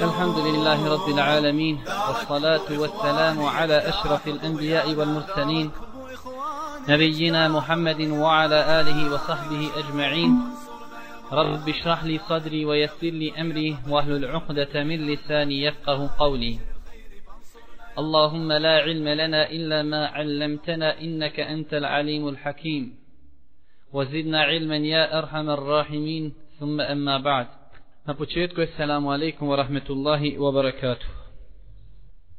الحمد لله رب العالمين والصلاة والسلام على أشرف الأنبياء والمرسلين نبينا محمد وعلى آله وصحبه أجمعين رب اشرح لي صدري ويسر لي أمري واهل العقدة من لساني يفقه قولي اللهم لا علم لنا إلا ما علمتنا إنك أنت العليم الحكيم وزدنا علما يا أرحم الراحمين ثم أما بعد Na početku, assalamu alaikum wa rahmetullahi wa barakatuh.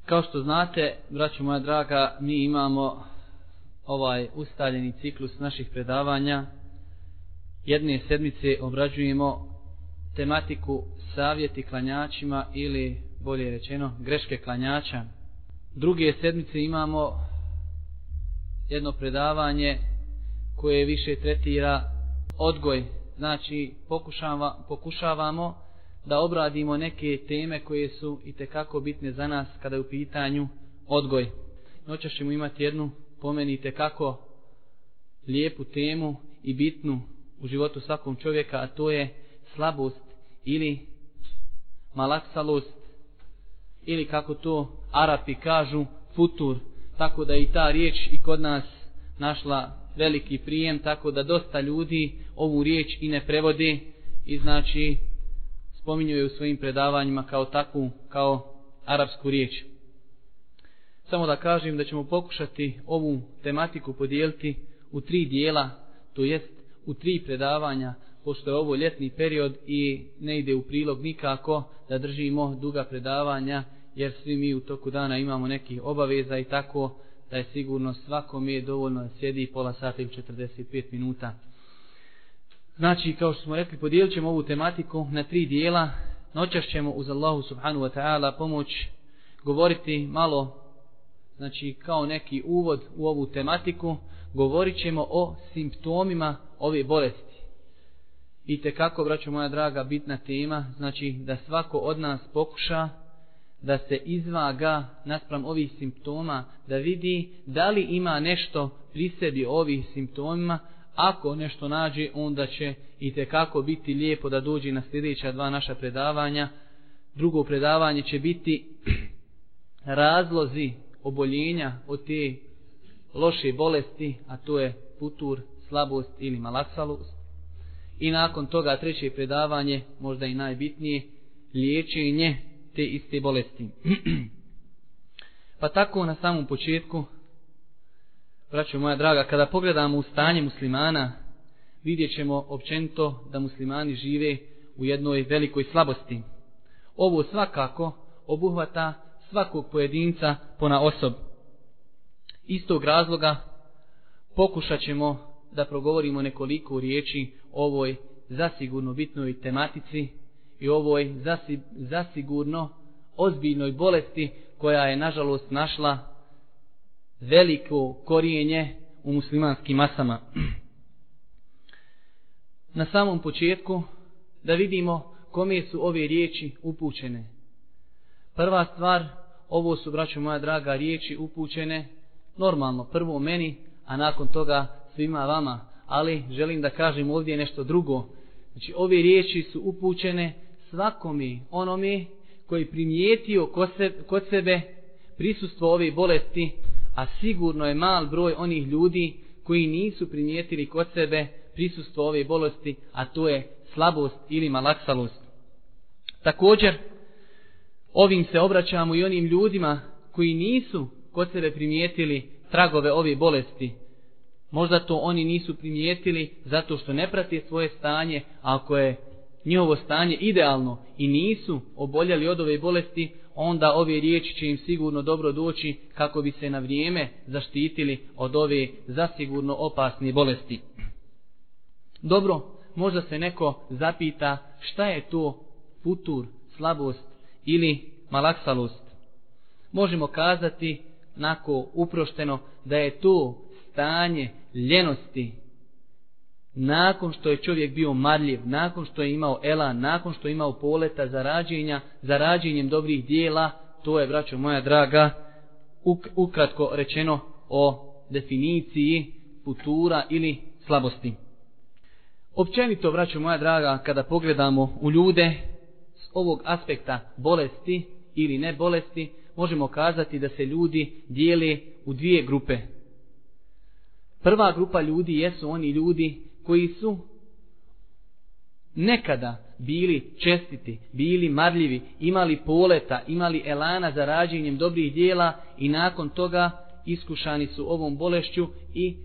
Kao što znate, braćo moja draga, mi imamo ovaj ustaljeni ciklus naših predavanja. Jedne sedmice obrađujemo tematiku savjeti klanjačima ili, bolje rečeno, greške klanjača. Druge sedmice imamo jedno predavanje koje više tretira odgoj. Znači, pokušavamo da obradimo neke teme koje su i kako bitne za nas kada je u pitanju odgoj. Noćeš ćemo imati jednu pomenite kako lijepu temu i bitnu u životu svakog čovjeka, a to je slabost ili malaksalost ili kako to Arapi kažu futur, tako da i ta riječ i kod nas našla veliki prijem, tako da dosta ljudi ovu riječ i ne prevode i znači spominju je u svojim predavanjima kao takvu, kao arapsku riječ. Samo da kažem da ćemo pokušati ovu tematiku podijeliti u tri dijela, to jest u tri predavanja, pošto je ovo ljetni period i ne ide u prilog nikako da držimo duga predavanja, jer svi mi u toku dana imamo nekih obaveza i tako da je sigurno mi je dovoljno da sjedi pola sata i 45 minuta. Znači, kao što smo rekli, podijelit ćemo ovu tematiku na tri dijela. Noćas ćemo uz Allahu subhanu wa ta'ala pomoć govoriti malo, znači kao neki uvod u ovu tematiku, govorit ćemo o simptomima ove bolesti. I te kako, braćo moja draga, bitna tema, znači da svako od nas pokuša da se izvaga naspram ovih simptoma, da vidi da li ima nešto pri sebi ovih simptomima ako nešto nađe, onda će i kako biti lijepo da dođe na sljedeća dva naša predavanja. Drugo predavanje će biti razlozi oboljenja od te loše bolesti, a to je putur, slabost ili malaksalost. I nakon toga treće predavanje, možda i najbitnije, liječenje te iste bolesti. pa tako na samom početku Braćo moja draga, kada pogledamo u stanje muslimana, vidjet ćemo općenito da muslimani žive u jednoj velikoj slabosti. Ovo svakako obuhvata svakog pojedinca pona osob. Istog razloga pokušat ćemo da progovorimo nekoliko riječi o ovoj zasigurno bitnoj tematici i ovoj zasigurno ozbiljnoj bolesti koja je nažalost našla veliko korijenje u muslimanskim masama. Na samom početku da vidimo kome su ove riječi upućene. Prva stvar, ovo su, braćo moja draga, riječi upućene normalno, prvo meni, a nakon toga svima vama. Ali želim da kažem ovdje nešto drugo. Znači, ove riječi su upućene svakome onome koji primijetio kod sebe prisustvo ove bolesti, a sigurno je mal broj onih ljudi koji nisu primijetili kod sebe prisustvo ove bolesti, a to je slabost ili malaksalost. Također, ovim se obraćamo i onim ljudima koji nisu kod sebe primijetili tragove ove bolesti. Možda to oni nisu primijetili zato što ne prate svoje stanje, ako je njihovo stanje idealno i nisu oboljali od ove bolesti, onda ove riječi će im sigurno dobro doći kako bi se na vrijeme zaštitili od ove zasigurno opasne bolesti. Dobro, možda se neko zapita šta je to futur, slabost ili malaksalost. Možemo kazati, nako uprošteno, da je to stanje ljenosti, nakon što je čovjek bio marljiv, nakon što je imao elan, nakon što je imao poleta za rađenja, za rađenjem dobrih dijela, to je, braćo moja draga, ukratko rečeno o definiciji futura ili slabosti. Općenito, braćo moja draga, kada pogledamo u ljude s ovog aspekta bolesti ili ne bolesti, možemo kazati da se ljudi dijeli u dvije grupe. Prva grupa ljudi jesu oni ljudi koji su nekada bili čestiti, bili marljivi, imali poleta, imali elana za rađenjem dobrih dijela i nakon toga iskušani su ovom bolešću i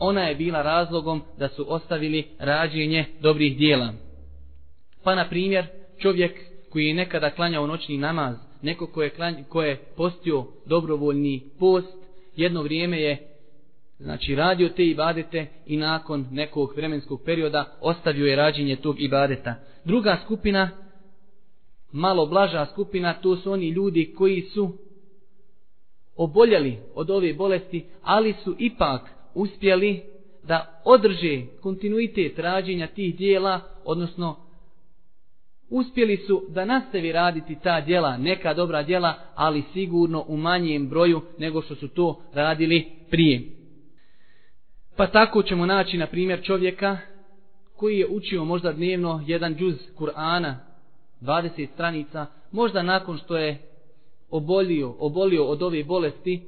ona je bila razlogom da su ostavili rađenje dobrih dijela. Pa na primjer, čovjek koji je nekada klanjao noćni namaz, neko ko je, je postio dobrovoljni post, jedno vrijeme je znači radio te ibadete i nakon nekog vremenskog perioda ostavio je rađenje tog ibadeta. Druga skupina, malo blaža skupina, to su oni ljudi koji su oboljeli od ove bolesti, ali su ipak uspjeli da održe kontinuitet rađenja tih dijela, odnosno uspjeli su da nastavi raditi ta djela, neka dobra djela, ali sigurno u manjem broju nego što su to radili prije. Pa tako ćemo naći, na primjer, čovjeka koji je učio možda dnevno jedan džuz Kur'ana, 20 stranica, možda nakon što je obolio, obolio od ove bolesti,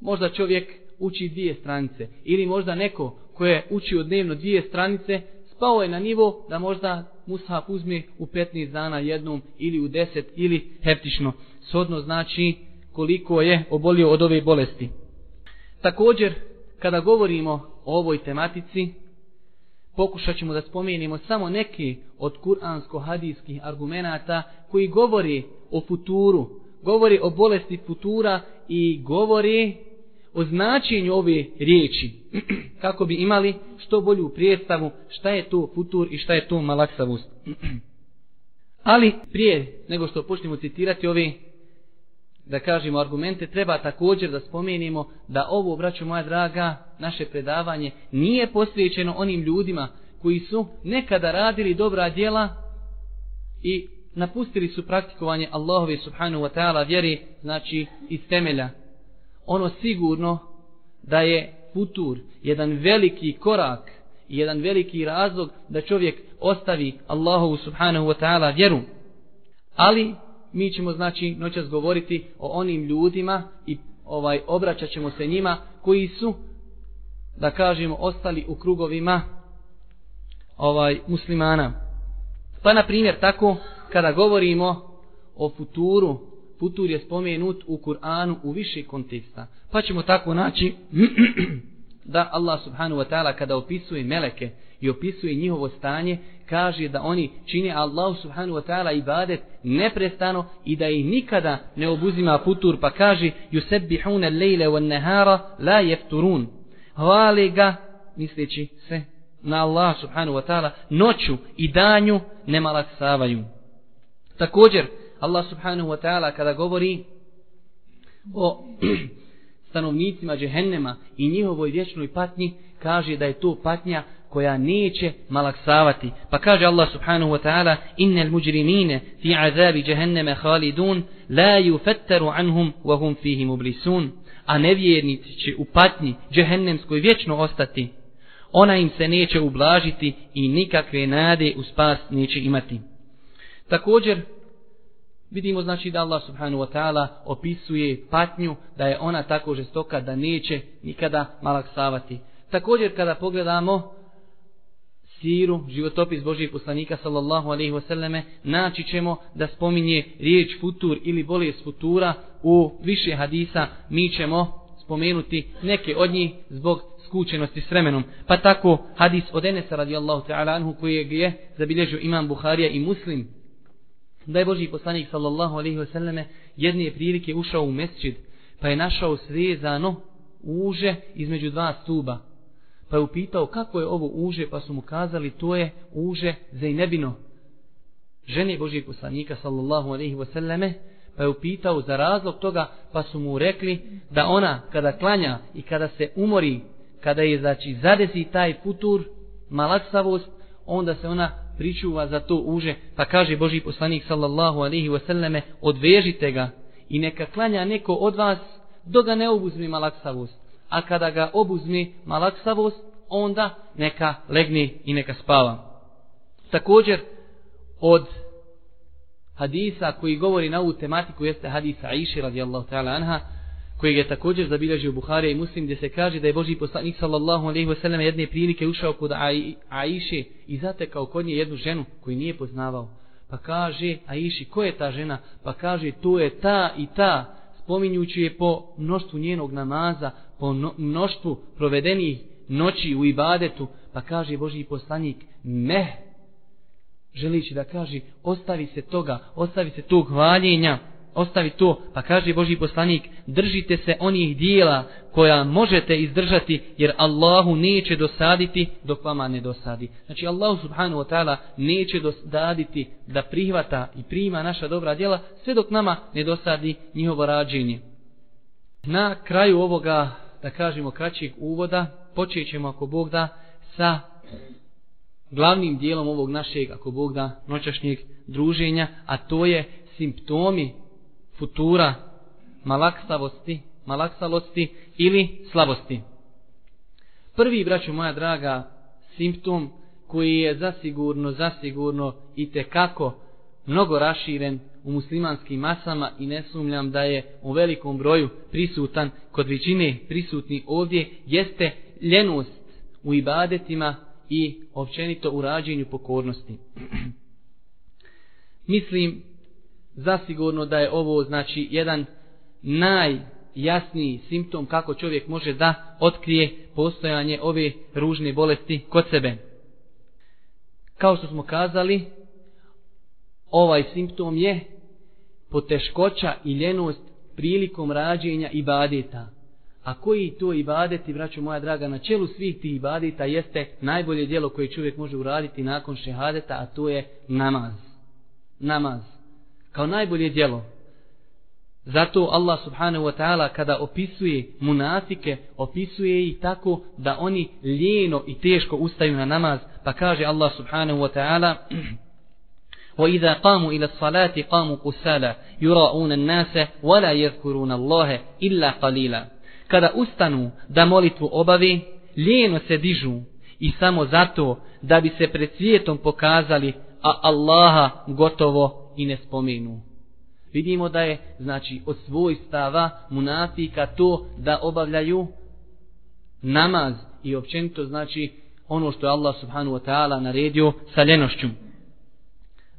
možda čovjek uči dvije stranice. Ili možda neko koji je učio dnevno dvije stranice, spao je na nivo da možda mushaf uzme u 15 dana jednom ili u 10 ili heptično. Sodno znači koliko je obolio od ove bolesti. Također kada govorimo o ovoj tematici, pokušat ćemo da spomenimo samo neki od kuransko-hadijskih argumenata koji govori o futuru, govori o bolesti futura i govori o značenju ove riječi, kako bi imali što bolju predstavu šta je to futur i šta je to malaksavost. Ali prije nego što počnemo citirati ove da kažemo argumente, treba također da spomenimo da ovo, braću moja draga, naše predavanje nije posvećeno onim ljudima koji su nekada radili dobra djela i napustili su praktikovanje Allahove subhanahu wa ta'ala vjeri, znači iz temelja. Ono sigurno da je futur, jedan veliki korak, i jedan veliki razlog da čovjek ostavi Allahovu subhanahu wa ta'ala vjeru. Ali mi ćemo znači noćas govoriti o onim ljudima i ovaj obraćat ćemo se njima koji su da kažemo ostali u krugovima ovaj muslimana. Pa na primjer tako kada govorimo o futuru, futur je spomenut u Kur'anu u više konteksta. Pa ćemo tako naći da Allah subhanahu wa ta'ala kada opisuje meleke i opisuje njihovo stanje kaže da oni čine Allahu subhanu wa ta'ala ibadet neprestano i da ih nikada ne obuzima futur pa kaže yusabbihuna al-lejle wan nahara la yafturun Hvali ga misleći se na Allah subhanu wa ta'ala noću i danju ne malaksavaju također Allah subhanu wa ta'ala kada govori o stanovnicima džehennema i njihovoj vječnoj patnji kaže da je to patnja koja neće malaksavati. Pa kaže Allah subhanahu wa ta'ala Innel muđrimine fi azabi jahenneme halidun la fetteru anhum wahum hum fihi mublisun. A nevjernici će u patnji jahennemskoj vječno ostati. Ona im se neće ublažiti i nikakve nade u spas neće imati. Također Vidimo znači da Allah subhanahu wa ta'ala opisuje patnju da je ona tako žestoka da neće nikada malaksavati. Također kada pogledamo siru, životopis Božijeg poslanika sallallahu alaihi wasallame, naći ćemo da spominje riječ futur ili bolest futura u više hadisa. Mi ćemo spomenuti neke od njih zbog skučenosti s vremenom. Pa tako hadis od Enesa radijallahu ta'ala anhu kojeg je zabilježio imam Buharija i Muslim da je Božji poslanik sallallahu alaihi wasallame jedne prilike ušao u mesčid pa je našao srezano uže između dva stuba pa je upitao kako je ovo uže, pa su mu kazali to je uže za nebino žene Božih poslanika sallallahu alaihi wasallame, pa je upitao za razlog toga, pa su mu rekli da ona kada klanja i kada se umori, kada je znači zadesi taj putur, malaksavost, onda se ona pričuva za to uže, pa kaže Boži poslanik sallallahu alaihi wasallame, odvežite ga i neka klanja neko od vas, do ga ne obuzmi malaksavost a kada ga obuzmi malaksavost, onda neka legni i neka spava. Također, od hadisa koji govori na ovu tematiku jeste hadisa Aisha radijallahu ta'ala anha, koji je također zabilježio Buhari i Muslim, gdje se kaže da je Boži poslanik sallallahu alaihi wasallam jedne prilike ušao kod Aiše i zatekao kod nje jednu ženu koju nije poznavao. Pa kaže Aiši, ko je ta žena? Pa kaže, to je ta i ta, spominjući je po mnoštvu njenog namaza, po mnoštvu provedenih noći u ibadetu, pa kaže Boži poslanik, ne želići da kaže, ostavi se toga, ostavi se tog hvaljenja, ostavi to, pa kaže Boži poslanik, držite se onih dijela koja možete izdržati, jer Allahu neće dosaditi dok vama ne dosadi. Znači Allah subhanahu wa ta'ala neće dosaditi da prihvata i prima naša dobra djela, sve dok nama ne dosadi njihovo rađenje. Na kraju ovoga da kažemo kraćeg uvoda, počet ćemo ako Bog da sa glavnim dijelom ovog našeg, ako Bog da, noćašnjeg druženja, a to je simptomi futura malaksavosti, malaksalosti ili slabosti. Prvi, braćo moja draga, simptom koji je zasigurno, zasigurno i kako mnogo raširen u muslimanskim masama i ne sumljam da je u velikom broju prisutan kod većine prisutni ovdje jeste ljenost u ibadetima i općenito u rađenju pokornosti. Mislim zasigurno da je ovo znači jedan najjasniji simptom kako čovjek može da otkrije postojanje ove ružne bolesti kod sebe. Kao što smo kazali, Ovaj simptom je poteškoća i ljenost prilikom rađenja ibadeta. A koji to ibadeti, vraću moja draga, na čelu svih tih ibadeta jeste najbolje djelo koje čovjek može uraditi nakon šehadeta, a to je namaz. Namaz. Kao najbolje djelo. Zato Allah subhanahu wa ta'ala kada opisuje munafike, opisuje ih tako da oni ljeno i teško ustaju na namaz, pa kaže Allah subhanahu wa ta'ala وإذا قاموا إلى الصلاة قاموا قسالا يراؤون الناس ولا يذكرون الله إلا قليلا kada ustanu da molitvu obavi, lijeno se dižu i samo zato da bi se pred svijetom pokazali, a Allaha gotovo i ne spomenu. Vidimo da je, znači, od stava munafika to da obavljaju namaz i općenito, znači, ono što je Allah subhanu wa ta'ala naredio sa ljenošću.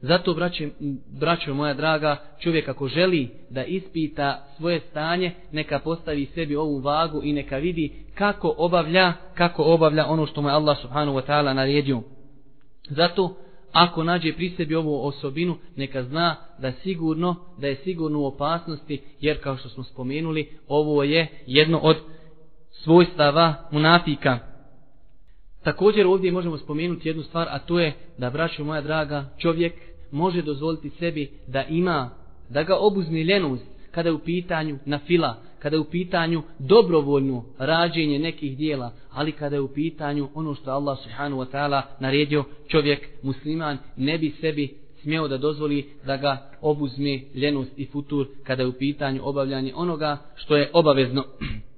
Zato, braći, braćo moja draga, čovjek ako želi da ispita svoje stanje, neka postavi sebi ovu vagu i neka vidi kako obavlja, kako obavlja ono što mu je Allah subhanahu wa ta'ala naredio. Zato, ako nađe pri sebi ovu osobinu, neka zna da sigurno, da je sigurno u opasnosti, jer kao što smo spomenuli, ovo je jedno od svojstava munafika. Također ovdje možemo spomenuti jednu stvar, a to je da, braću moja draga, čovjek može dozvoliti sebi da ima, da ga obuzmi ljenost kada je u pitanju na fila, kada je u pitanju dobrovoljno rađenje nekih dijela, ali kada je u pitanju ono što Allah subhanahu wa ta'ala naredio čovjek musliman ne bi sebi smjeo da dozvoli da ga obuzme ljenost i futur kada je u pitanju obavljanje onoga što je obavezno.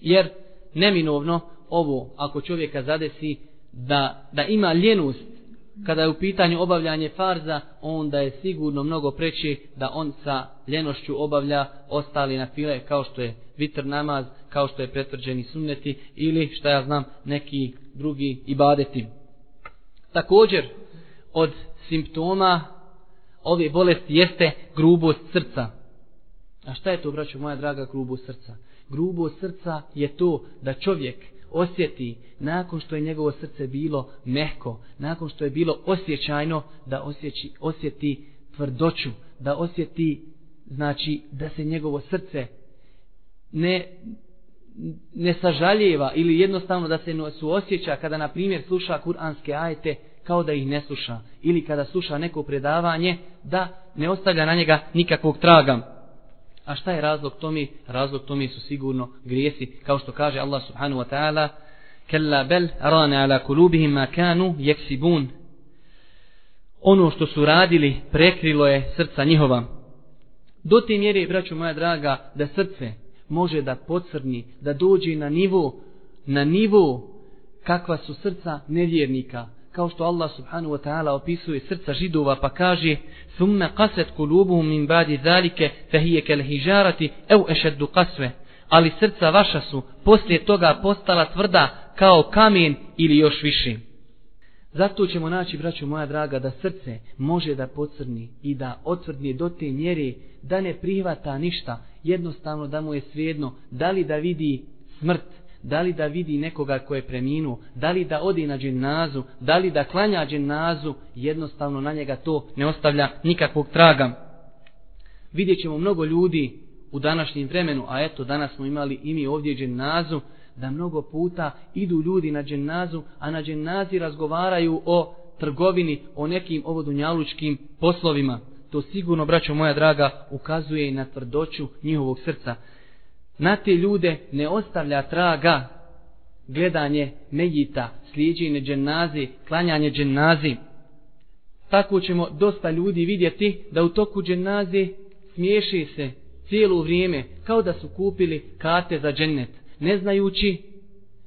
Jer neminovno ovo ako čovjeka zadesi da, da ima ljenost kada je u pitanju obavljanje farza, onda je sigurno mnogo preći da on sa ljenošću obavlja ostali na file kao što je vitr namaz, kao što je pretvrđeni sunneti ili šta ja znam neki drugi ibadeti. Također od simptoma ove bolesti jeste grubost srca. A šta je to, braćo moja draga, grubost srca? Grubost srca je to da čovjek osjeti nakon što je njegovo srce bilo mehko, nakon što je bilo osjećajno da osjeći, osjeti tvrdoću, da osjeti znači da se njegovo srce ne ne sažaljeva ili jednostavno da se osjeća kada na primjer sluša kuranske ajete kao da ih ne sluša ili kada sluša neko predavanje da ne ostavlja na njega nikakvog traga. A šta je razlog tome? Razlog tome su sigurno grijesi, kao što kaže Allah subhanahu wa ta'ala, Kalla bel rane ala kulubihim ma kanu jeksibun. Ono što su radili prekrilo je srca njihova. Do te mjere, braću moja draga, da srce može da pocrni, da dođe na nivo, na nivo kakva su srca nevjernika kao što Allah subhanahu wa ta'ala opisuje srca židova pa kaže kulubuhum min min badi fa hiya kal hijarati aw ashad qaswa Ali srca vaša su poslije toga postala tvrda kao kamen ili još više. Zato ćemo naći, braću moja draga, da srce može da pocrni i da otvrdni do te mjere da ne prihvata ništa, jednostavno da mu je svejedno da li da vidi smrt da li da vidi nekoga ko je preminuo, da li da odi na dženazu, da li da klanja dženazu, jednostavno na njega to ne ostavlja nikakvog traga. Vidjet ćemo mnogo ljudi u današnjem vremenu, a eto danas smo imali i mi ovdje dženazu, da mnogo puta idu ljudi na dženazu, a na dženazi razgovaraju o trgovini, o nekim ovodunjalučkim poslovima. To sigurno, braćo moja draga, ukazuje i na tvrdoću njihovog srca na te ljude ne ostavlja traga gledanje mejita, slijeđenje dženazi, klanjanje dženazi. Tako ćemo dosta ljudi vidjeti da u toku dženazi smiješi se cijelo vrijeme kao da su kupili kate za džennet, ne znajući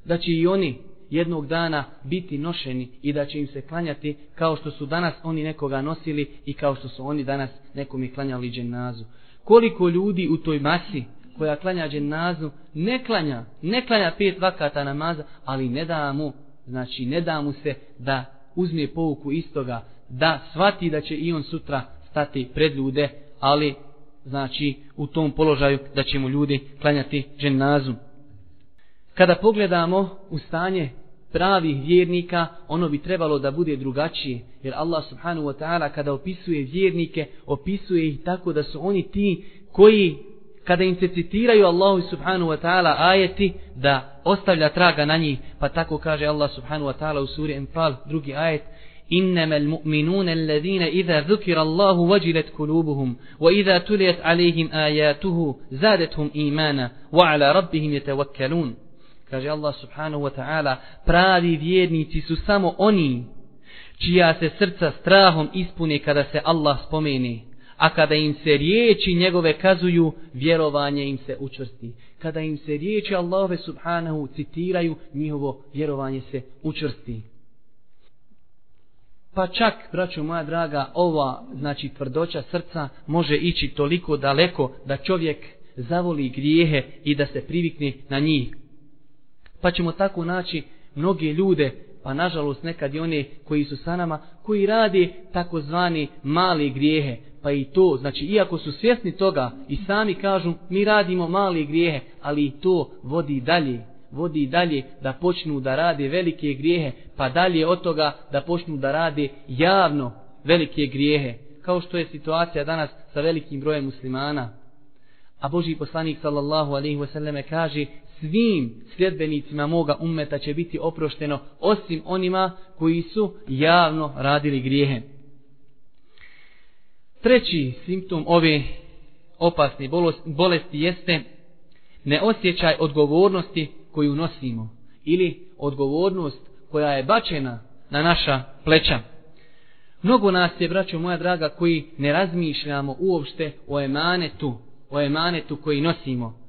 da će i oni jednog dana biti nošeni i da će im se klanjati kao što su danas oni nekoga nosili i kao što su oni danas nekom klanjali dženazu. Koliko ljudi u toj masi koja klanja dženazu ne klanja, ne klanja pet vakata namaza, ali ne da mu, znači ne da mu se da uzme pouku istoga, da shvati da će i on sutra stati pred ljude, ali znači u tom položaju da će mu ljudi klanjati dženazu. Kada pogledamo u stanje pravih vjernika, ono bi trebalo da bude drugačije, jer Allah subhanahu wa ta'ala kada opisuje vjernike, opisuje ih tako da su oni ti koji kada im se citiraju Allahu subhanahu wa ta'ala ajeti da ostavlja traga na njih pa tako kaže Allah subhanahu wa ta'ala u suri Enfal drugi ajet إنما المؤمنون الذين Allahu kulubuhum, wa وجلت قلوبهم وإذا تليت عليهم آياته imana wa ala rabbihim يتوكلون kaže Allah subhanu wa ta'ala pravi vjernici su samo oni čija se srca strahom ispune kada se Allah spomeni a kada im se riječi njegove kazuju, vjerovanje im se učvrsti. Kada im se riječi Allahove subhanahu citiraju, njihovo vjerovanje se učvrsti. Pa čak, braćo moja draga, ova, znači tvrdoća srca može ići toliko daleko da čovjek zavoli grijehe i da se privikne na njih. Pa ćemo tako naći mnoge ljude, pa nažalost nekad i one koji su sa nama, koji radi takozvani mali grijehe pa i to, znači iako su svjesni toga i sami kažu mi radimo mali grijehe, ali i to vodi dalje, vodi dalje da počnu da rade velike grijehe, pa dalje od toga da počnu da rade javno velike grijehe, kao što je situacija danas sa velikim brojem muslimana. A Boži poslanik sallallahu alaihi wasallame kaže svim sljedbenicima moga umeta će biti oprošteno osim onima koji su javno radili grijehe. Treći simptom ove opasne bolesti jeste neosjećaj odgovornosti koju nosimo ili odgovornost koja je bačena na naša pleća. Mnogo nas je, braćo moja draga, koji ne razmišljamo uopšte o emanetu, o emanetu koji nosimo.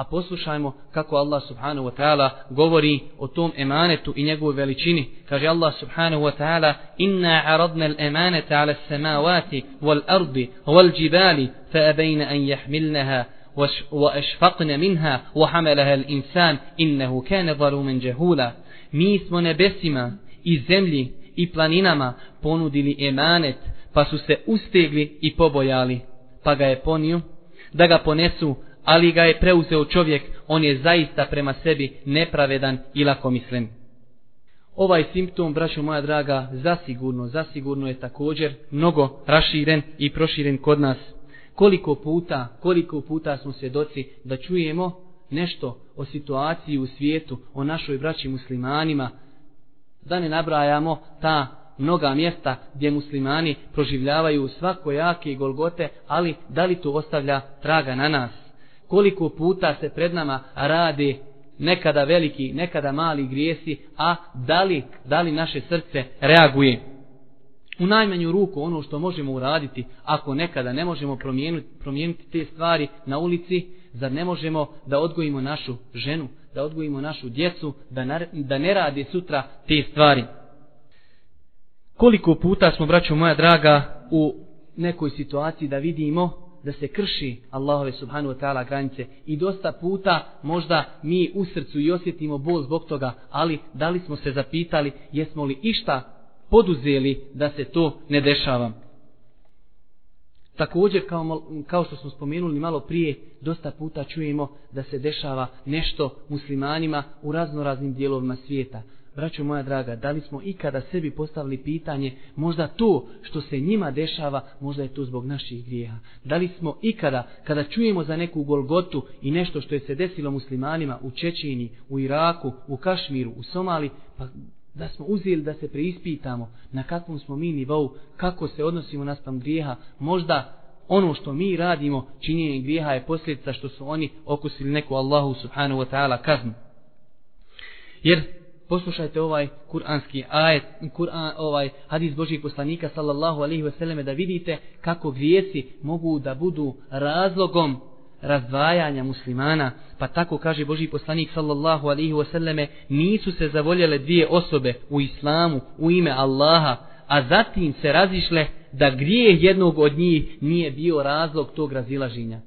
A poslušajmo kako Allah subhanahu wa ta'ala govori o tom emanetu i njegovoj veličini. Kaže Allah subhanahu wa ta'ala Inna aradna al ala samavati wal ardi wal jibali fa abeyna an jahmilnaha wa wa minha l'insan innehu innehu varumen جهولا Mi smo nebesima i zemlji i planinama ponudili emanet, pa su se ustegli i pobojali, pa ga je ponio, da ga ponesu ali ga je preuzeo čovjek, on je zaista prema sebi nepravedan i lakomislen. Ovaj simptom, braćo moja draga, zasigurno, zasigurno je također mnogo raširen i proširen kod nas. Koliko puta, koliko puta smo svjedoci da čujemo nešto o situaciji u svijetu, o našoj braći muslimanima, da ne nabrajamo ta mnoga mjesta gdje muslimani proživljavaju svako i golgote, ali da li to ostavlja traga na nas? koliko puta se pred nama radi nekada veliki, nekada mali grijesi, a da li, da li naše srce reaguje. U najmanju ruku ono što možemo uraditi, ako nekada ne možemo promijeniti, promijeniti te stvari na ulici, zar ne možemo da odgojimo našu ženu, da odgojimo našu djecu, da, da ne radi sutra te stvari. Koliko puta smo, braćo moja draga, u nekoj situaciji da vidimo da se krši Allahove subhanu wa ta'ala granice i dosta puta možda mi u srcu i osjetimo bol zbog toga, ali da li smo se zapitali jesmo li išta poduzeli da se to ne dešava. Također, kao, kao što smo spomenuli malo prije, dosta puta čujemo da se dešava nešto muslimanima u raznoraznim dijelovima svijeta. Braćo moja draga, da li smo ikada sebi postavili pitanje, možda to što se njima dešava, možda je to zbog naših grijeha. Da li smo ikada, kada čujemo za neku golgotu i nešto što je se desilo muslimanima u Čečini, u Iraku, u Kašmiru, u Somali, pa da smo uzeli da se preispitamo na kakvom smo mi nivou, kako se odnosimo pam grijeha, možda ono što mi radimo, činjenje grijeha je posljedica što su oni okusili neku Allahu subhanahu wa ta'ala kaznu. Jer poslušajte ovaj kuranski ajet, kuran, ovaj hadis Božih poslanika sallallahu alaihi selleme da vidite kako vijesti mogu da budu razlogom razdvajanja muslimana. Pa tako kaže Boži poslanik sallallahu alaihi selleme, nisu se zavoljele dvije osobe u islamu, u ime Allaha, a zatim se razišle da grijeh jednog od njih nije bio razlog tog razilaženja.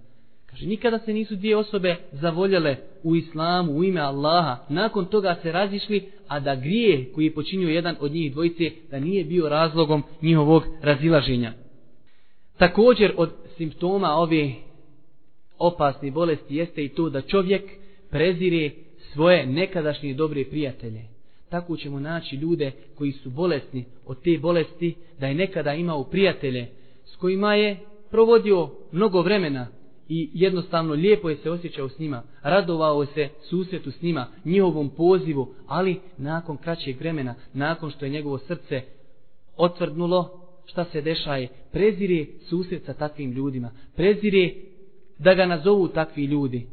Kaže, nikada se nisu dvije osobe zavoljele u islamu, u ime Allaha. Nakon toga se razišli, a da grije koji je počinio jedan od njih dvojice, da nije bio razlogom njihovog razilaženja. Također od simptoma ove opasne bolesti jeste i to da čovjek prezire svoje nekadašnje dobre prijatelje. Tako ćemo naći ljude koji su bolesni od te bolesti da je nekada imao prijatelje s kojima je provodio mnogo vremena, i jednostavno lijepo je se osjećao s njima, radovao se susjetu s njima, njihovom pozivu, ali nakon kraćeg vremena, nakon što je njegovo srce otvrdnulo, šta se dešaje, prezire susjet sa takvim ljudima, prezire da ga nazovu takvi ljudi.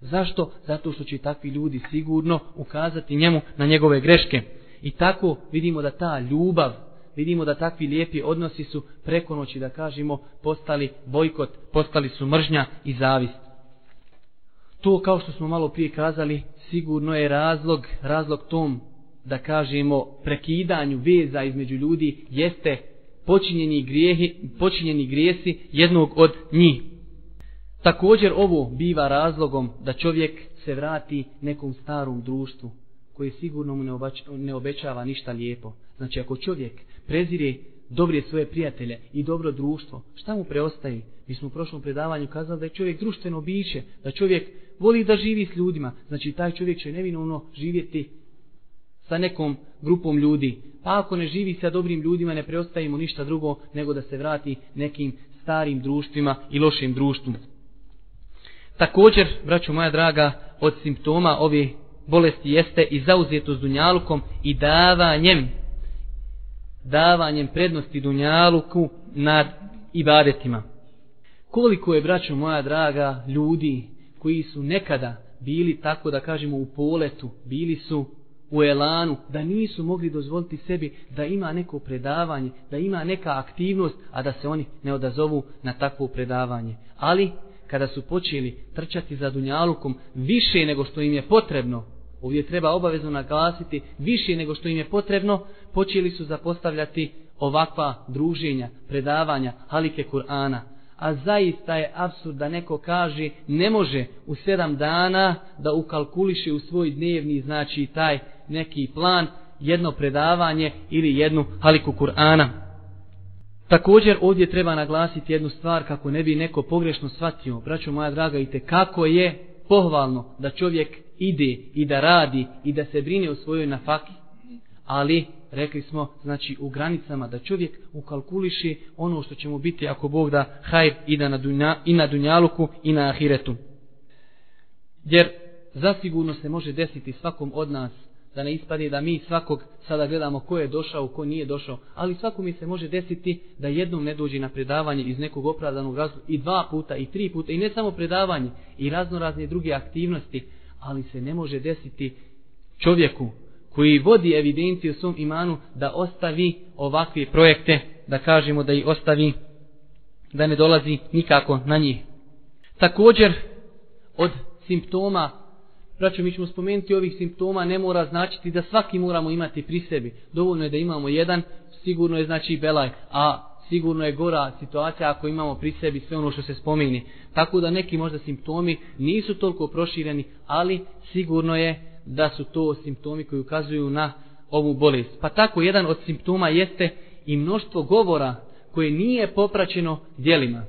Zašto? Zato što će takvi ljudi sigurno ukazati njemu na njegove greške. I tako vidimo da ta ljubav vidimo da takvi lijepi odnosi su preko noći, da kažemo, postali bojkot, postali su mržnja i zavist. To, kao što smo malo prije kazali, sigurno je razlog, razlog tom, da kažemo, prekidanju veza između ljudi, jeste počinjeni, grijehi, počinjeni grijesi jednog od njih. Također ovo biva razlogom da čovjek se vrati nekom starom društvu koje sigurno mu ne obećava ništa lijepo. Znači ako čovjek prezire dobrije svoje prijatelje i dobro društvo, šta mu preostaje? Mi smo u prošlom predavanju kazali da je čovjek društveno biće, da čovjek voli da živi s ljudima. Znači taj čovjek će nevinovno živjeti sa nekom grupom ljudi. Pa ako ne živi sa dobrim ljudima ne preostaje mu ništa drugo nego da se vrati nekim starim društvima i lošim društvu. Također, braću moja draga, od simptoma ove bolesti jeste i zauzjetost dunjalukom i davanjem davanjem prednosti dunjaluku nad ibadetima. Koliko je, braćo moja draga, ljudi koji su nekada bili, tako da kažemo, u poletu, bili su u elanu, da nisu mogli dozvoliti sebi da ima neko predavanje, da ima neka aktivnost, a da se oni ne odazovu na takvo predavanje. Ali, kada su počeli trčati za Dunjalukom više nego što im je potrebno, ovdje treba obavezno naglasiti, više nego što im je potrebno, počeli su zapostavljati ovakva druženja, predavanja, halike Kur'ana. A zaista je absurd da neko kaže ne može u sedam dana da ukalkuliše u svoj dnevni, znači taj neki plan, jedno predavanje ili jednu haliku Kur'ana. Također ovdje treba naglasiti jednu stvar kako ne bi neko pogrešno shvatio. Braćo moja draga, i kako je pohvalno da čovjek ide i da radi i da se brine o svojoj nafaki. Ali, rekli smo, znači u granicama da čovjek ukalkuliši ono što će mu biti ako Bog da hajr i, da na dunja, i na dunjaluku i na ahiretu. Jer zasigurno se može desiti svakom od nas da ne ispadne da mi svakog sada gledamo ko je došao, ko nije došao, ali svako mi se može desiti da jednom ne dođe na predavanje iz nekog opravdanog razloga i dva puta i tri puta i ne samo predavanje i raznorazne druge aktivnosti, ali se ne može desiti čovjeku koji vodi evidenciju svom imanu da ostavi ovakve projekte, da kažemo da ih ostavi, da ne dolazi nikako na njih. Također od simptoma, braćo mi ćemo spomenuti ovih simptoma, ne mora značiti da svaki moramo imati pri sebi. Dovoljno je da imamo jedan, sigurno je znači belaj, a sigurno je gora situacija ako imamo pri sebi sve ono što se spominje. Tako da neki možda simptomi nisu toliko prošireni, ali sigurno je da su to simptomi koji ukazuju na ovu bolest. Pa tako jedan od simptoma jeste i mnoštvo govora koje nije popraćeno djelima.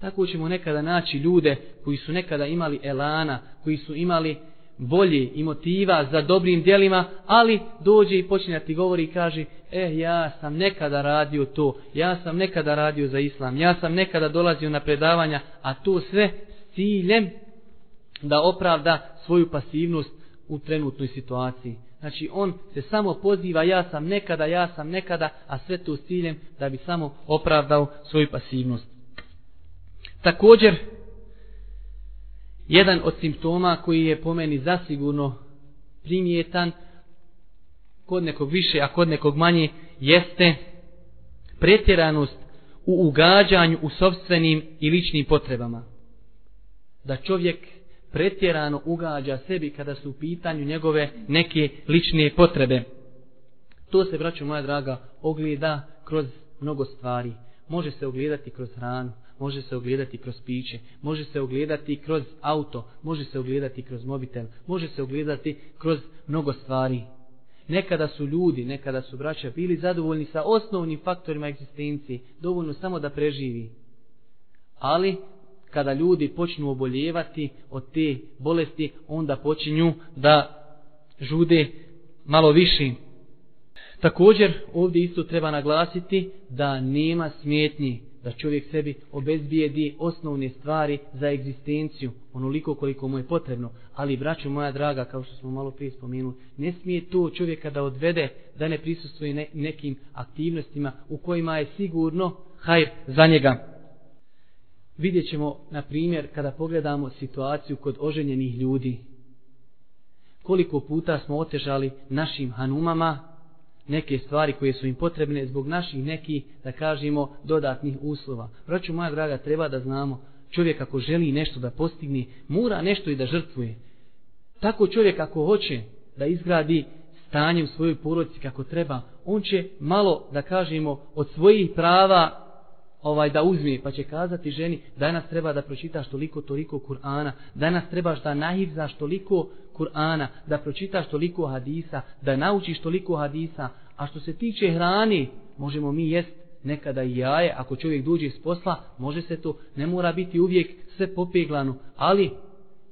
Tako ćemo nekada naći ljude koji su nekada imali elana, koji su imali volje i motiva za dobrim djelima, ali dođe i počinje ti govori i kaže, e ja sam nekada radio to, ja sam nekada radio za islam, ja sam nekada dolazio na predavanja, a to sve s ciljem da opravda svoju pasivnost u trenutnoj situaciji. Znači on se samo poziva ja sam nekada, ja sam nekada, a sve to s ciljem da bi samo opravdao svoju pasivnost. Također jedan od simptoma koji je po meni zasigurno primjetan, kod nekog više, a kod nekog manje, jeste pretjeranost u ugađanju u sobstvenim i ličnim potrebama. Da čovjek pretjerano ugađa sebi kada su u pitanju njegove neke lične potrebe. To se, braćo moja draga, ogleda kroz mnogo stvari. Može se ogledati kroz hranu, može se ogledati kroz piće, može se ogledati kroz auto, može se ogledati kroz mobitel, može se ogledati kroz mnogo stvari. Nekada su ljudi, nekada su braća bili zadovoljni sa osnovnim faktorima egzistencije, dovoljno samo da preživi. Ali kada ljudi počnu oboljevati od te bolesti, onda počinju da žude malo više. Također ovdje isto treba naglasiti da nema smetnji da čovjek sebi obezbijedi osnovne stvari za egzistenciju, onoliko koliko mu je potrebno. Ali, braću moja draga, kao što smo malo prije spomenuli, ne smije to čovjeka da odvede da ne prisustuje nekim aktivnostima u kojima je sigurno hajr za njega. Vidjet ćemo, na primjer, kada pogledamo situaciju kod oženjenih ljudi, koliko puta smo otežali našim hanumama neke stvari koje su im potrebne zbog naših nekih, da kažemo, dodatnih uslova. Braću moja draga, treba da znamo, čovjek ako želi nešto da postigne, mora nešto i da žrtvuje. Tako čovjek ako hoće da izgradi stanje u svojoj porodici kako treba, on će malo, da kažemo, od svojih prava ovaj da uzme, pa će kazati ženi, danas treba da pročitaš toliko, toliko Kur'ana, danas trebaš da nahivzaš toliko Kur'ana, da pročitaš toliko hadisa, da naučiš toliko hadisa, a što se tiče hrani, možemo mi jest nekada i jaje, ako čovjek duđe iz posla, može se to, ne mora biti uvijek sve popeglano, ali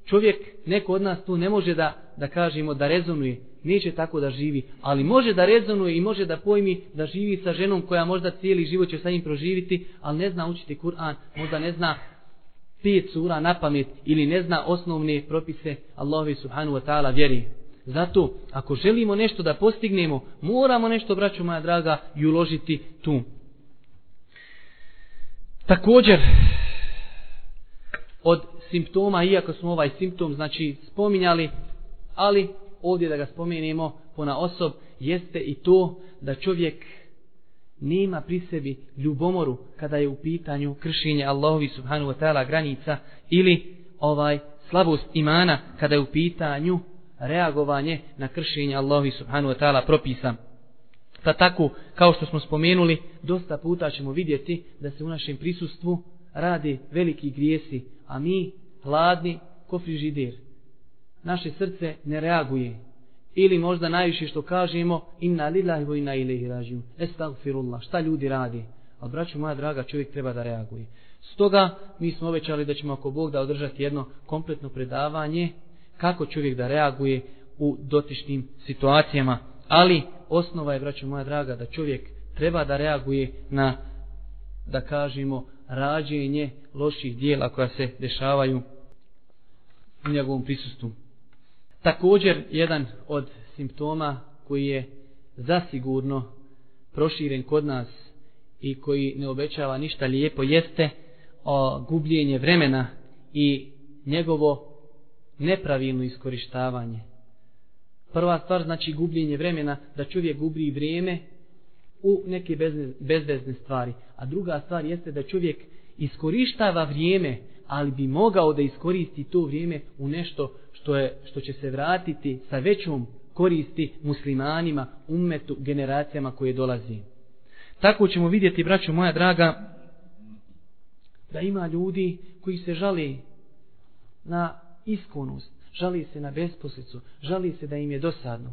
čovjek, neko od nas tu ne može da, da kažemo da rezonuje, neće tako da živi, ali može da rezonuje i može da pojmi da živi sa ženom koja možda cijeli život će sa njim proživiti, ali ne zna učiti Kur'an, možda ne zna pet sura na pamet ili ne zna osnovne propise Allahovi subhanahu wa ta'ala vjeri. Zato, ako želimo nešto da postignemo, moramo nešto, braću moja draga, i uložiti tu. Također, od simptoma, iako smo ovaj simptom znači spominjali, ali ovdje da ga spomenemo pona osob, jeste i to da čovjek nema pri sebi ljubomoru kada je u pitanju kršenje Allahovi subhanu wa ta'ala granica ili ovaj slabost imana kada je u pitanju reagovanje na kršenje Allahovi subhanu wa ta'ala propisa. Pa tako, kao što smo spomenuli, dosta puta ćemo vidjeti da se u našem prisustvu radi veliki grijesi, a mi hladni kofri žider. Naše srce ne reaguje, ili možda najviše što kažemo inna lillahi na inna ilaihi Estagfirullah. Šta ljudi radi? A braću moja draga, čovjek treba da reaguje. Stoga mi smo obećali da ćemo ako Bog da održati jedno kompletno predavanje kako čovjek da reaguje u dotičnim situacijama. Ali osnova je, braću moja draga, da čovjek treba da reaguje na, da kažemo, rađenje loših dijela koja se dešavaju u njegovom prisustvu. Također jedan od simptoma koji je zasigurno proširen kod nas i koji ne obećava ništa lijepo jeste o gubljenje vremena i njegovo nepravilno iskorištavanje. Prva stvar znači gubljenje vremena, da čovjek gubi vrijeme u neke bezvezne stvari. A druga stvar jeste da čovjek iskorištava vrijeme, ali bi mogao da iskoristi to vrijeme u nešto što, je, što će se vratiti sa većom koristi muslimanima, ummetu, generacijama koje dolazi. Tako ćemo vidjeti, braću moja draga, da ima ljudi koji se žali na iskonost, žali se na besposlicu, žali se da im je dosadno.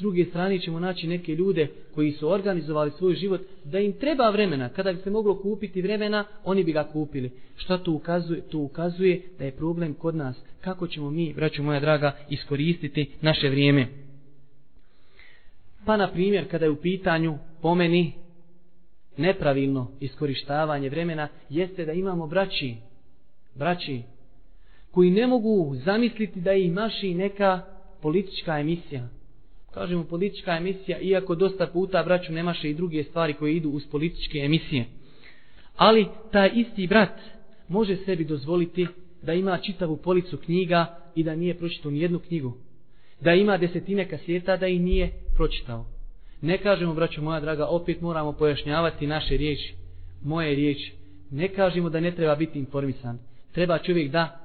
S druge strane ćemo naći neke ljude koji su organizovali svoj život da im treba vremena. Kada bi se moglo kupiti vremena, oni bi ga kupili. Šta to ukazuje? To ukazuje da je problem kod nas. Kako ćemo mi, braću moja draga, iskoristiti naše vrijeme? Pa na primjer kada je u pitanju pomeni nepravilno iskorištavanje vremena jeste da imamo braći, braći koji ne mogu zamisliti da i maši neka politička emisija, Kažemo politička emisija, iako dosta puta braću nemaše i druge stvari koje idu uz političke emisije. Ali taj isti brat može sebi dozvoliti da ima čitavu policu knjiga i da nije pročitao ni jednu knjigu. Da ima desetine kaseta da i nije pročitao. Ne kažemo, braćo moja draga, opet moramo pojašnjavati naše riječi, moje riječi. Ne kažemo da ne treba biti informisan. Treba čovjek da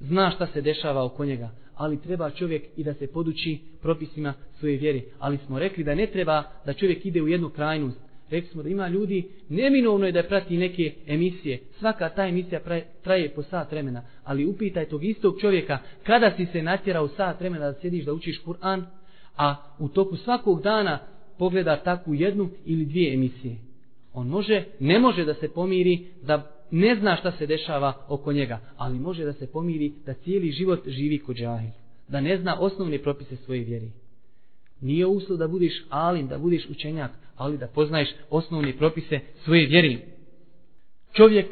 zna šta se dešava oko njega ali treba čovjek i da se poduči propisima svoje vjere. Ali smo rekli da ne treba da čovjek ide u jednu krajnost. Rekli smo da ima ljudi, neminovno je da prati neke emisije. Svaka ta emisija traje po sat vremena. Ali upitaj tog istog čovjeka, kada si se natjerao sat vremena da sjediš da učiš Kur'an, a u toku svakog dana pogleda takvu jednu ili dvije emisije. On može, ne može da se pomiri, da ne zna šta se dešava oko njega, ali može da se pomiri da cijeli život živi kod džahil, da ne zna osnovne propise svoje vjeri Nije uslov da budiš alin, da budiš učenjak, ali da poznaješ osnovne propise svoje vjeri Čovjek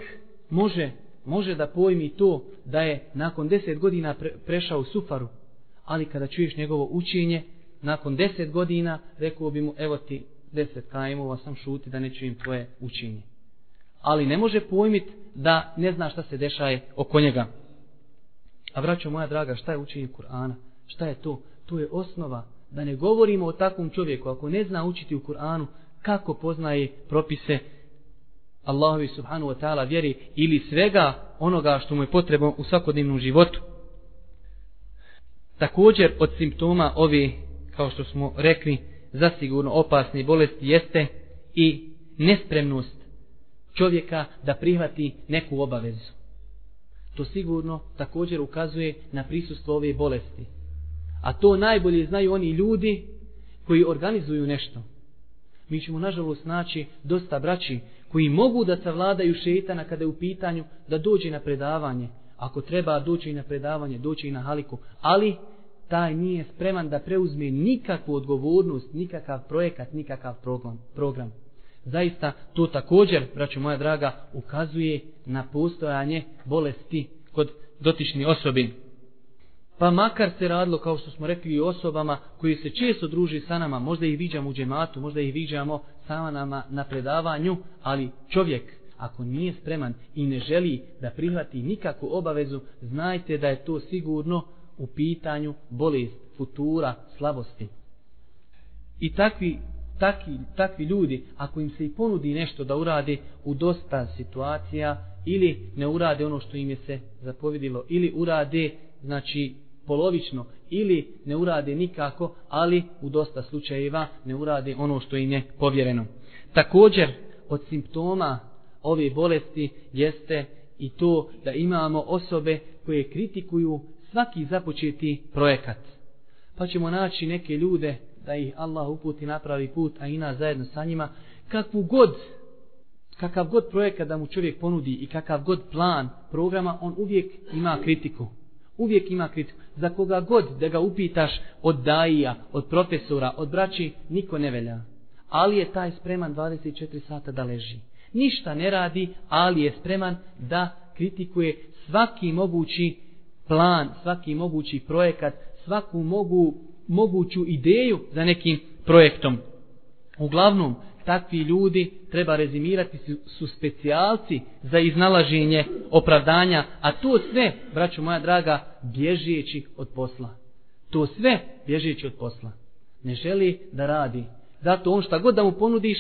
može, može da pojmi to da je nakon deset godina prešao u sufaru, ali kada čuješ njegovo učenje, nakon deset godina rekao bi mu evo ti deset kajmova sam šuti da ne čujem tvoje učenje ali ne može pojmit da ne zna šta se dešaje oko njega. A vraćo moja draga, šta je učenje Kur'ana? Šta je to? To je osnova da ne govorimo o takvom čovjeku ako ne zna učiti u Kur'anu kako poznaje propise Allahovi subhanu wa ta'ala vjeri ili svega onoga što mu je potrebno u svakodnevnom životu. Također od simptoma ovi, kao što smo rekli, zasigurno opasni bolesti jeste i nespremnost čovjeka da prihvati neku obavezu. To sigurno također ukazuje na prisustvo ove bolesti. A to najbolje znaju oni ljudi koji organizuju nešto. Mi ćemo nažalost naći dosta braći koji mogu da savladaju šetana kada je u pitanju da dođe na predavanje. Ako treba doći i na predavanje, doći i na haliku. Ali taj nije spreman da preuzme nikakvu odgovornost, nikakav projekat, nikakav program. Zaista to također, braću moja draga, ukazuje na postojanje bolesti kod dotičnih osobi. Pa makar se radilo, kao što smo rekli, i osobama koji se često druži sa nama, možda ih viđamo u džematu, možda ih viđamo sama nama na predavanju, ali čovjek ako nije spreman i ne želi da prihvati nikakvu obavezu, znajte da je to sigurno u pitanju bolest, futura, slabosti. I takvi takvi, ljudi, ako im se i ponudi nešto da urade u dosta situacija, ili ne urade ono što im je se zapovjedilo, ili urade, znači, polovično, ili ne urade nikako, ali u dosta slučajeva ne urade ono što im je povjereno. Također, od simptoma ove bolesti jeste i to da imamo osobe koje kritikuju svaki započeti projekat. Pa ćemo naći neke ljude da ih Allah uputi napravi put, a ina zajedno sa njima, kakvu god, kakav god projekat da mu čovjek ponudi i kakav god plan programa, on uvijek ima kritiku. Uvijek ima kritiku. Za koga god da ga upitaš od daija, od profesora, od braći, niko ne velja. Ali je taj spreman 24 sata da leži. Ništa ne radi, ali je spreman da kritikuje svaki mogući plan, svaki mogući projekat, svaku mogu moguću ideju za nekim projektom. Uglavnom, takvi ljudi, treba rezimirati, su specijalci za iznalaženje opravdanja, a to sve, braćo moja draga, bježeći od posla. To sve bježeći od posla. Ne želi da radi. Zato on šta god da mu ponudiš,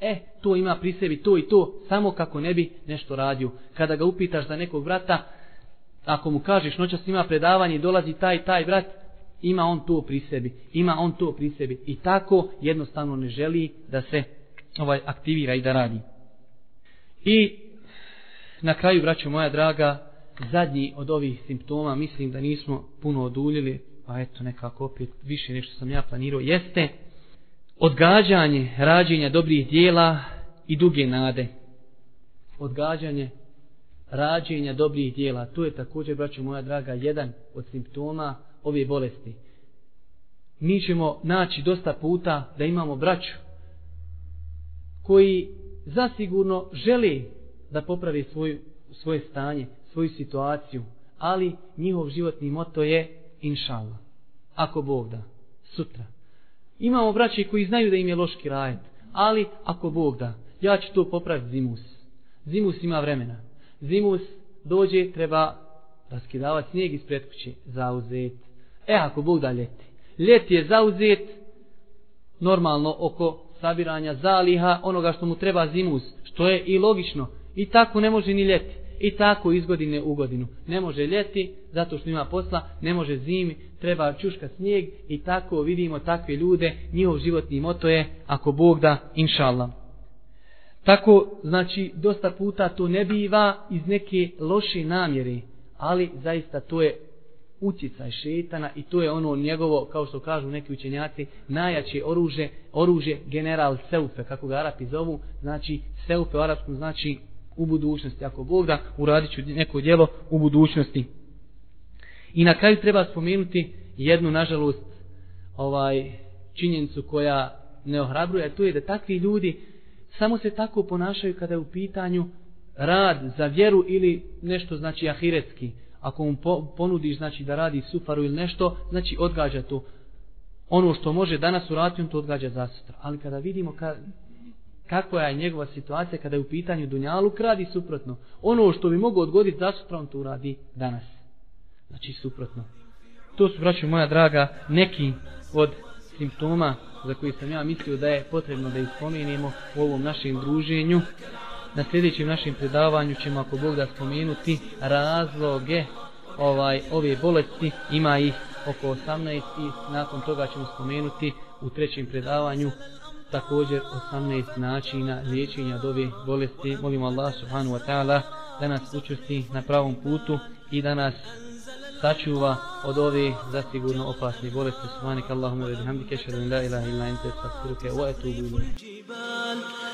e, to ima pri sebi, to i to, samo kako ne bi nešto radio. Kada ga upitaš za nekog vrata, ako mu kažeš noćas ima predavanje, dolazi taj, taj brat, ima on to pri sebi, ima on to pri sebi. I tako jednostavno ne želi da se ovaj aktivira i da radi. I na kraju, braćo moja draga, zadnji od ovih simptoma, mislim da nismo puno oduljili, pa eto nekako opet više nešto sam ja planirao, jeste odgađanje rađenja dobrih dijela i duge nade. Odgađanje rađenja dobrih dijela. To je također, braćo moja draga, jedan od simptoma ove bolesti. Mi ćemo naći dosta puta da imamo braću koji zasigurno želi da popravi svoju, svoje stanje, svoju situaciju, ali njihov životni moto je inšallah, ako Bog da, sutra. Imamo braće koji znaju da im je loški rajet, ali ako Bog da, ja ću to popraviti zimus. Zimus ima vremena. Zimus dođe, treba raskidavati snijeg ispred kuće, zauzeti, E ako Bog da leti. Let je zauzet normalno oko sabiranja zaliha onoga što mu treba zimus, što je i logično. I tako ne može ni ljeti. I tako iz godine u godinu. Ne može ljeti zato što ima posla, ne može zimi, treba čuška snijeg i tako vidimo takve ljude, njihov životni moto je ako Bog da, inšallah. Tako, znači, dosta puta to ne biva iz neke loše namjere, ali zaista to je utjecaj šetana i to je ono njegovo, kao što kažu neki učenjaci, najjače oružje, oružje general Seufe, kako ga Arapi zovu, znači Seufe u arapskom znači u budućnosti, ako Bog da uradit ću neko djelo u budućnosti. I na kraju treba spomenuti jednu, nažalost, ovaj činjenicu koja ne ohrabruje, to je da takvi ljudi samo se tako ponašaju kada je u pitanju rad za vjeru ili nešto znači ahiretski. Ako mu ponudi znači da radi sufaru ili nešto, znači odgađa to. Ono što može danas uraditi, on to odgađa za sutra. Ali kada vidimo ka, kakva je njegova situacija kada je u pitanju dunjalu, radi suprotno. Ono što bi mogao odgoditi za sutra, on to uradi danas. Znači suprotno. To su, moja draga, neki od simptoma za koji sam ja mislio da je potrebno da ih spomenemo u ovom našem druženju na sljedećem našem predavanju ćemo ako Bog da spomenuti razloge ovaj ove bolesti, ima ih oko 18 i nakon toga ćemo spomenuti u trećem predavanju također 18 načina liječenja od ove bolesti. Molim Allah subhanu wa ta'ala da nas učesti na pravom putu i da nas sačuva od ove zasigurno opasne bolesti. Subhanak Allahumma wa bihamdika, ashhadu an la ilaha illa wa atubu